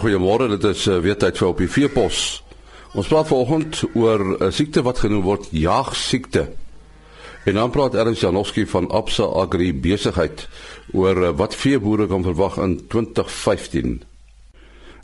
goeiemôre. Dit is uh, weer tyd vir op die veepos. Ons praat vanoggend oor 'n siekte wat genoem word jaagsiekte. En dan praat Ernst Janowski van Absa Agri Besigheid oor uh, wat veeboere kan verwag in 2015.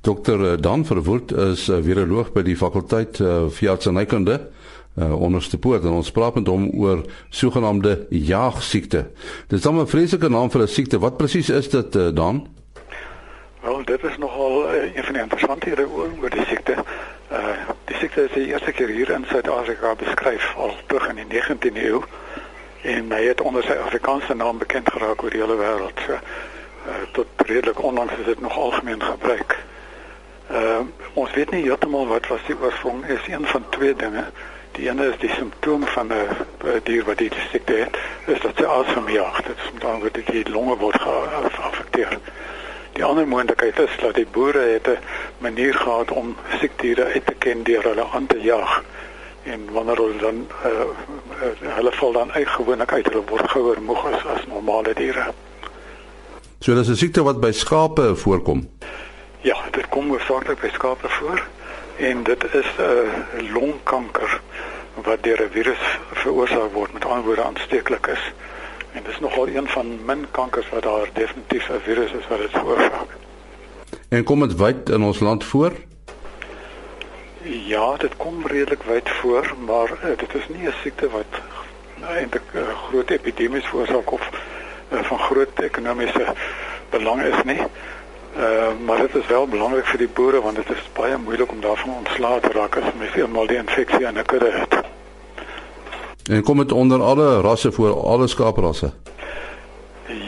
Dr. Dan Verwoerd is 'n uh, viroloog by die fakulteit uh, veeartsenykunde uh, onderste poort en ons praat met hom oor sogenaamde jaagsiekte. Dit is 'n vreeslike naam vir 'n siekte. Wat presies is dit uh, dan? Wel, dit is nogal uh, een van die interessantere oor, oor die ziekte. Uh, die ziekte is de eerste keer hier in Zuid-Afrika beschreven, al terug in de 19e eeuw. En hij heeft onder zijn Afrikaanse naam bekend geraakt over de hele wereld. Uh, tot redelijk onlangs is het nog algemeen gebruik. Uh, ons weet niet helemaal wat was die oorsprong is. Een van twee dingen. Die ene is die symptoom van 'n dier wat die ziekte heeft, is dat ze asem jaagt. Dat is omdat die longen wordt geaffecteerd. Die ander moontlikheid is dat die boere het 'n manier gehad om siekdiere uit te ken deur hulle aan te jag. En wanneer hulle dan uh, uh, hulle val dan uitgewoonlik uit hulle word gouer moeg as, as normale diere. So dis 'n siekte wat by skape voorkom. Ja, dit kom hoofsaaklik by skape voor en dit is 'n uh, longkanker wat deur 'n virus veroorsaak word met ander woorde aansteeklik is. En dis nogal een van min kankers wat daar definitief 'n virus is wat dit veroorsaak. En kom dit wyd in ons land voor? Ja, dit kom redelik wyd voor, maar uh, dit is nie 'n siekte wat eintlik uh, groot epidemie veroorsaak of uh, van groot ekonomiese belang is nie. Uh, maar dit is wel belangrik vir die boere want dit is baie moeilik om daarvan ontslae te raak as mens eenmal die infeksie in 'n kudde het. En kom dit onder alle rasse voor, alle skaaprasse?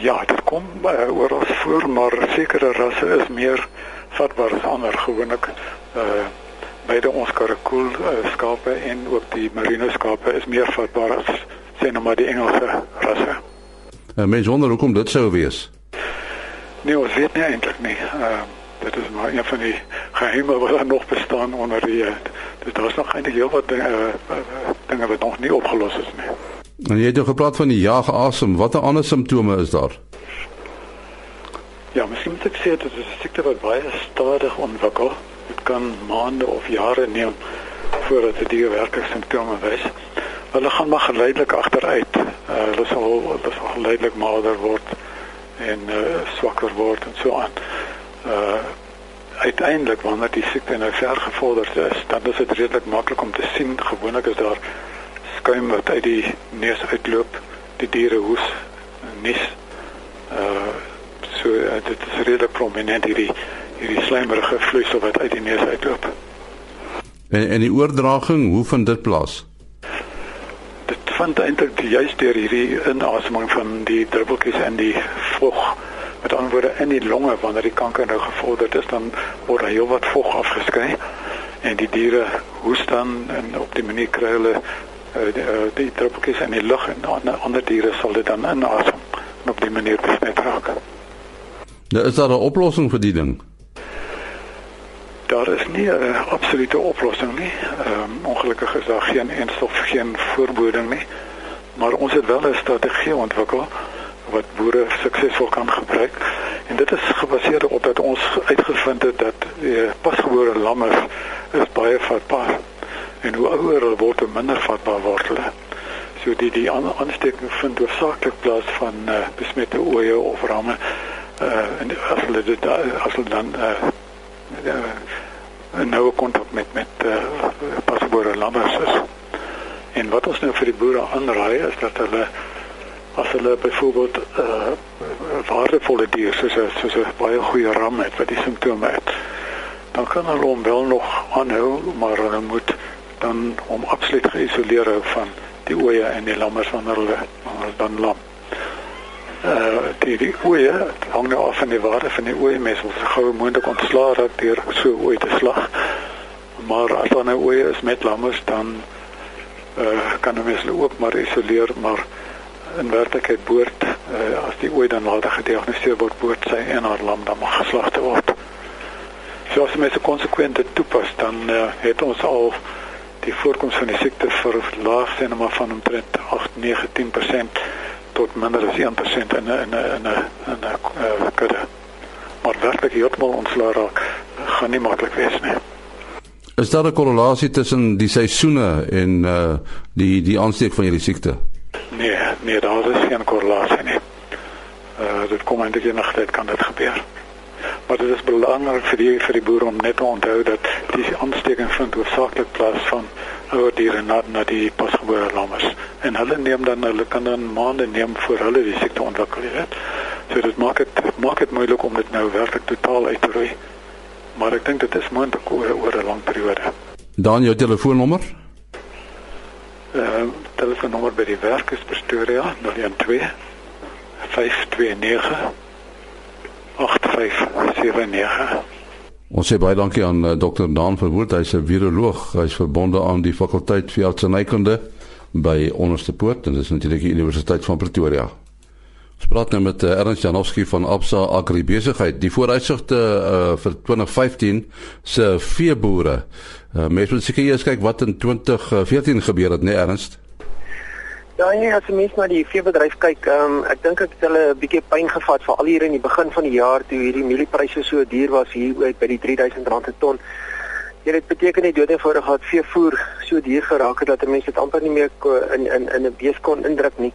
Ja, dit kom uh, oral voor, maar sekere rasse is meer vatbaar as ander gewoonlik. Uh beide ons karakool uh, skape en ook die merino skape is meer vatbaar as sien nou maar die Engelse rasse. Uh, mens wonder hoekom dit sou wees. Nee, ons weet nie eintlik nie. Uh dit is maar een van die geheime wat nog bestaan onder die dus daar is nog eintlik heel wat dinge uh, dinge wat nog nie opgelos is nie. En jy het nou gepraat van die jaagasem. Watter ander simptome is daar? Ja, miskien moet ek sê dit is 'n siekte wat baie stadig ontwikkel. Dit kan maande of jare neem voordat dit die werklike simptome wys. Hulle gaan maar geleidelik agteruit. Uh, hulle sal hulle sal geleidelik maler word en uh, swakker word en so aan. Uh uiteindelik wanneer die siekte nou ver gevorderd is, dan is dit redelik maklik om te sien. Gewoonlik is daar skuim wat uit die neus uitloop, die diere hoes, nies. Uh so uh, dit is redelik prominent hierdie hierdie slijmerige vloeisel wat uit die neus uitloop. En en die oordraging, hoe vind dit plaas? Dit vind eintlik juist deur hierdie inaseming van die druppeltjies en die vog met ander woorde in die longe wanneer die kanker nou gevorderd is dan word daar heelwat vog afgeskei en die diere hoes dan en op die manier kry hulle uh, die, uh, die druppeltjies in die lug en ander, ander diere sal dit dan inasem en op die manier besmet raak. Nou is daar 'n oplossing vir die ding? Daar is nie 'n absolute oplossing nie. Ehm um, ongelukkig is daar geen enstof geen voorboding nie. Maar ons het wel 'n strategie ontwikkel wat boere suksesvol kan gebruik. En dit is gebaseer op dat ons uitgevind het dat die pasgebore lammers is baie vatbaar. En hoe ouer hulle word, hoe minder vatbaar word hulle. So die die aansteking vind hoofsaaklik plaas van uh, besmette oeye of ramme. Uh en as hulle dit as hulle dan uh, uh noue kontak met met uh, pasgebore lammers is. En wat ons nou vir die boere aanraai is dat hulle as hulle byvoorbeeld 'n uh, waardevolle dier soos 'n soos 'n baie goeie ram het wat die simptome het dan kan hulle hom wel nog aanhou maar hulle moet dan hom absoluut geïsoleer van die oeye en die lammers wanneer hulle wanneer dan lam. Uh die die oeye hang nou af van die waarde van die oeye mes wil so gou moontlik ontslaa raak deur so oeye te slag. Maar as dan 'n oeye is met lammers dan uh kan hulle mens ook maar isoleer maar in werklikheid boord uh, as die ooit dan later gediagnoseer word boord sy en haar lam dan mag geslagte word. So as mense konsekwent dit toepas dan uh, het ons al die voorkoms van die siekte verlaag sien maar van omtrent 8 9 10% tot minder as 1% in 'n in 'n 'n 'n uh, kudde. Maar werklik heeltemal ontslae raak gaan nie maklik wees nie. Is daar 'n korrelasie tussen die seisoene en uh die die aansteek van hierdie siekte? Nee, nee, daar is geen korrelasie nie. Uh dit kom eintlik enige tyd kan dit gebeur. Maar dit is belangrik vir die vir die boere om net te onthou dat die aansteking vind hoofsaaklik plaas van ouer diere na na die pasgebore lammers en hulle neem dan hulle kan dan maande neem voor hulle die siekte ontwikkel het. So dit maak dit maak dit moeilik om dit nou werklik totaal uit te roei. Maar ek dink dit is moontlik oor 'n lang periode. Dan jou telefoonnommer? Ehm uh, telefoonnommer by die werk is Pretoria 012 529 8579. Ons sê baie dankie aan uh, Dr. Daan Verwoerd, hy's 'n viroloog, hy's verbonde aan die fakulteit vir artsenykunde by Onderste Poort en dis natuurlik die Universiteit van Pretoria. Ons praat nou met uh, Ernst Janowski van Absa Agri Besigheid. Die vooruitsigte uh, vir 2015 se veeboere. Uh, Mense moet seker eers kyk wat in 2014 gebeur het, né nee, Ernst? Ja, nee, as jy mens na die veebedryf kyk, um, ek dink ek het hulle 'n bietjie pyn gevat vir al hier in die begin van die jaar toe hierdie mieliepryse so duur was hier by die R3000 per ton. Ja, dit beteken nie doodeenvoudig dat veevoer so duur geraak het dat mense dit amper nie meer in in in 'n bees kon indruk nie.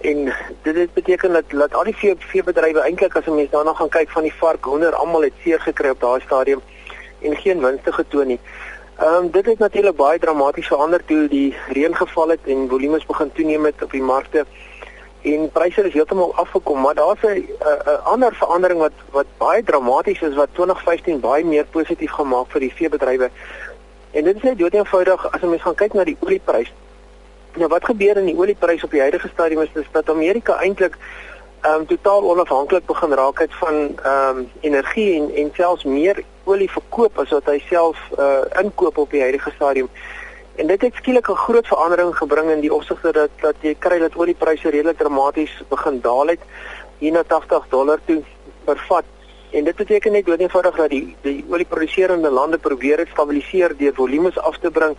En dit dit beteken dat dat al die vee veebedrywe eintlik as 'n mens daarna gaan kyk van die vark, hoender, almal het seer gekry op daai stadium en geen winste getoon nie. Ehm um, dit het natuurlik baie dramaties verander toe die reën geval het en volumes begin toeneem het op die markte en pryse is heeltemal afgekom, maar daar's 'n 'n ander verandering wat wat baie dramaties is wat 2015 baie meer positief gemaak vir die veebedrywe. En dit is net doeteenvoudig as ons gaan kyk na die olieprys. Nou wat gebeur in die olieprys op die huidige stadium is, is dat Amerika eintlik ehm um, totaal onafhanklik begin raak het van ehm um, energie en en selfs meer olie verkoop as wat hy self uh inkoop op die huidige stadium. En dit het skielik 'n groot verandering gebring in die opsigte dat dat jy kry dat oliepryse redelik dramaties begin daal het hier na 80 dollar toe per vat. En dit beteken net doodeenvoudig dat die die olieproduserende lande probeer dit stabiliseer deur volumes af te bring.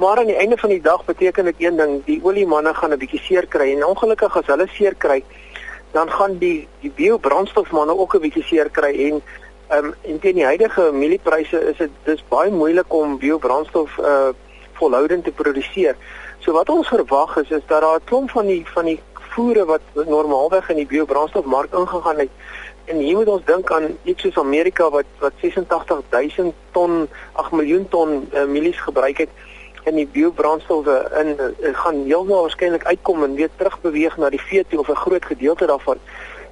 Maar aan die einde van die dag beteken dit een ding, die oliemanne gaan 'n bietjie seer kry en ongelukkig as hulle seer kry, dan gaan die die biobrandstofmanne ook 'n bietjie seer kry en ehm um, en teen die huidige mieliepryse is dit dis baie moeilik om biobrandstof uh volhoudend te produseer. So wat ons verwag is is dat daar 'n klomp van die van die voere wat normaalweg in die biobrandstofmark ingegaan het en hier moet ons dink aan iets soos Amerika wat wat 86000 ton, 8 miljoen ton uh, mielies gebruik het in die biobrandstowwe in uh, gaan heeltemal waarskynlik uitkom en weer terugbeweeg na die vee of 'n groot gedeelte daarvan.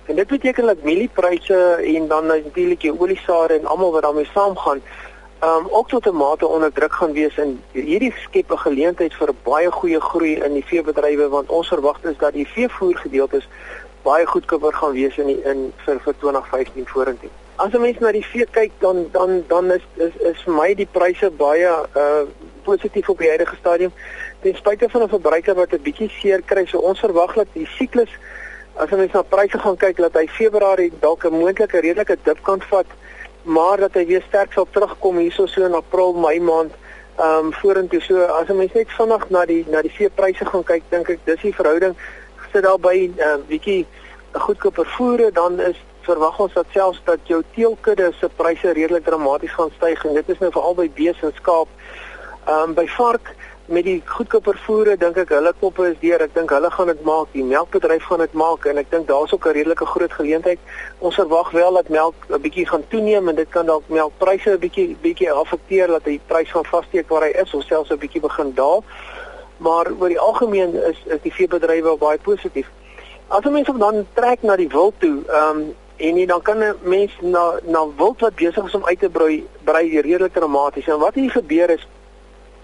En dit beteken dat mieliepryse en dan natuurlik die oliesade en almal wat daarmee saamgaan, ehm um, ook tot 'n mate onder druk gaan wees en hierdie skep 'n geleentheid vir baie goeie groei in die veebedrywe want ons verwag is dat die veevoer gedeeltes baie goedkoper gaan wees in die, in vir vir 2015 vorentoe. As 'n mens na die vee kyk dan dan dan is is is vir my die pryse baie uh positief op die huidige stadium. Ten spyte van 'n verbruiker wat 'n bietjie seer kry, so ons verwag dat die siklus as ons na pryse gaan kyk dat hy Februarie dalk 'n moontlike redelike dip kan vat, maar dat hy weer sterk sal terugkom hierso so in April, Mei maand ehm um, vorentoe. So as 'n mens net vinnig na die na die veepryse gaan kyk, dink ek dis die verhouding sit daar by 'n uh, bietjie goedkoper voere, dan is verwag ons dat selfs dat jou teelkudde se pryse redelik dramaties gaan styg en dit is nou veral by bees en skaap Ehm um, by vark met die goedkoper voere dink ek hulle koppe is deur. Ek dink hulle gaan dit maak. Die melkbedryf gaan dit maak en ek dink daar's ook 'n redelike groot geleentheid. Ons verwag wel dat melk 'n bietjie gaan toeneem en dit kan dalk melkpryse 'n bietjie bietjie affekteer dat die prys gaan vassteek waar hy is of selfs 'n bietjie begin daal. Maar oor die algemeen is is die veebedrywe baie positief. As mense dan trek na die wild toe, ehm um, en nie, dan kan 'n mens na na wild wat besig is om uit te brei brei redelik dramaties. En wat hier gebeur is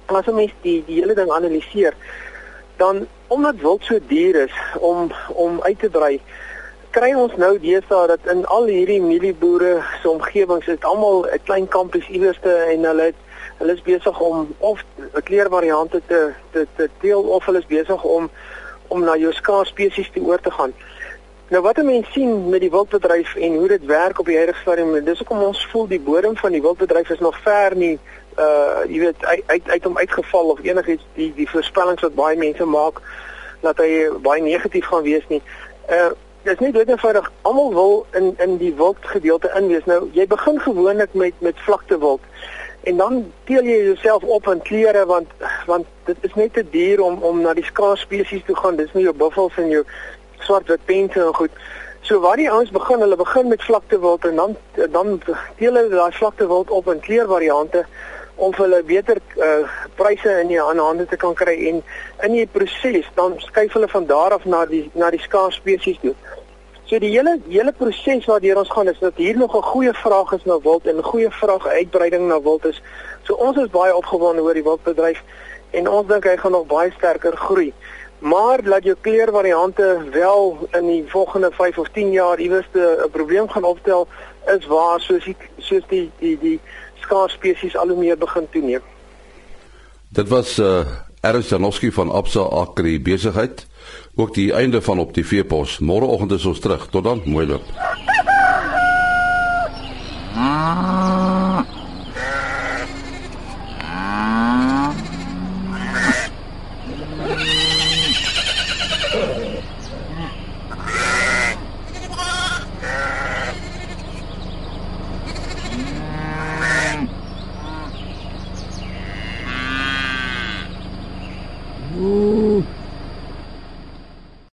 as 'n mens die die hele ding analiseer, dan omdat wild so duur is om om uit te brei, kry ons nou deesdae dat in al hierdie mielieboere se omgewings is almal 'n klein kampies iewerste en hulle het hulle is besig om of 'n kleurvariante te te te deel of hulle is besig om om na jou skaars spesies te oor te gaan. Nou wat mense sien met die wildbedryf en hoe dit werk op die huidige stadium, dis hoekom ons voel die bodem van die wildbedryf is nog ver nie uh jy weet uit uit, uit hom uitgeval of enigiets die die voorspellings wat baie mense maak dat hy baie negatief gaan wees nie. Uh dis nie dood eenvoudig almal wil in in die wild gedeelte inwees. Nou jy begin gewoonlik met met vlakte wild en dan teel jy jouself op in klere want want dit is net te duur om om na die skaars spesies toe gaan. Dis nie jou buffels en jou swart wit pense en goed. So waar die ouens begin, hulle begin met vlakte wild en dan dan teel hulle daai vlakte wild op in kleurvariante om vir hulle beter uh, pryse in die hande te kan kry en in die proses dan skuif hulle van daar af na die na die skaars spesies toe. So die hele hele proses waardeur ons gaan is dat hier nog 'n goeie vraag is na wild en 'n goeie vraag uitbreiding na wild is. So ons is baie opgewonde oor die wildbedryf en ons dink hy gaan nog baie sterker groei. Maar laat jou kleurvariante wel in die volgende 5 of 10 jaar iewers 'n probleem gaan opstel is waar soos die soos die die die skaars spesies al hoe meer begin toeneem. Dit was uh Ernst Janowski van Absa Agri besigheid. Ook die einde van op die veepos. Môreoggend is ons terug. Tot dan, mooi loop.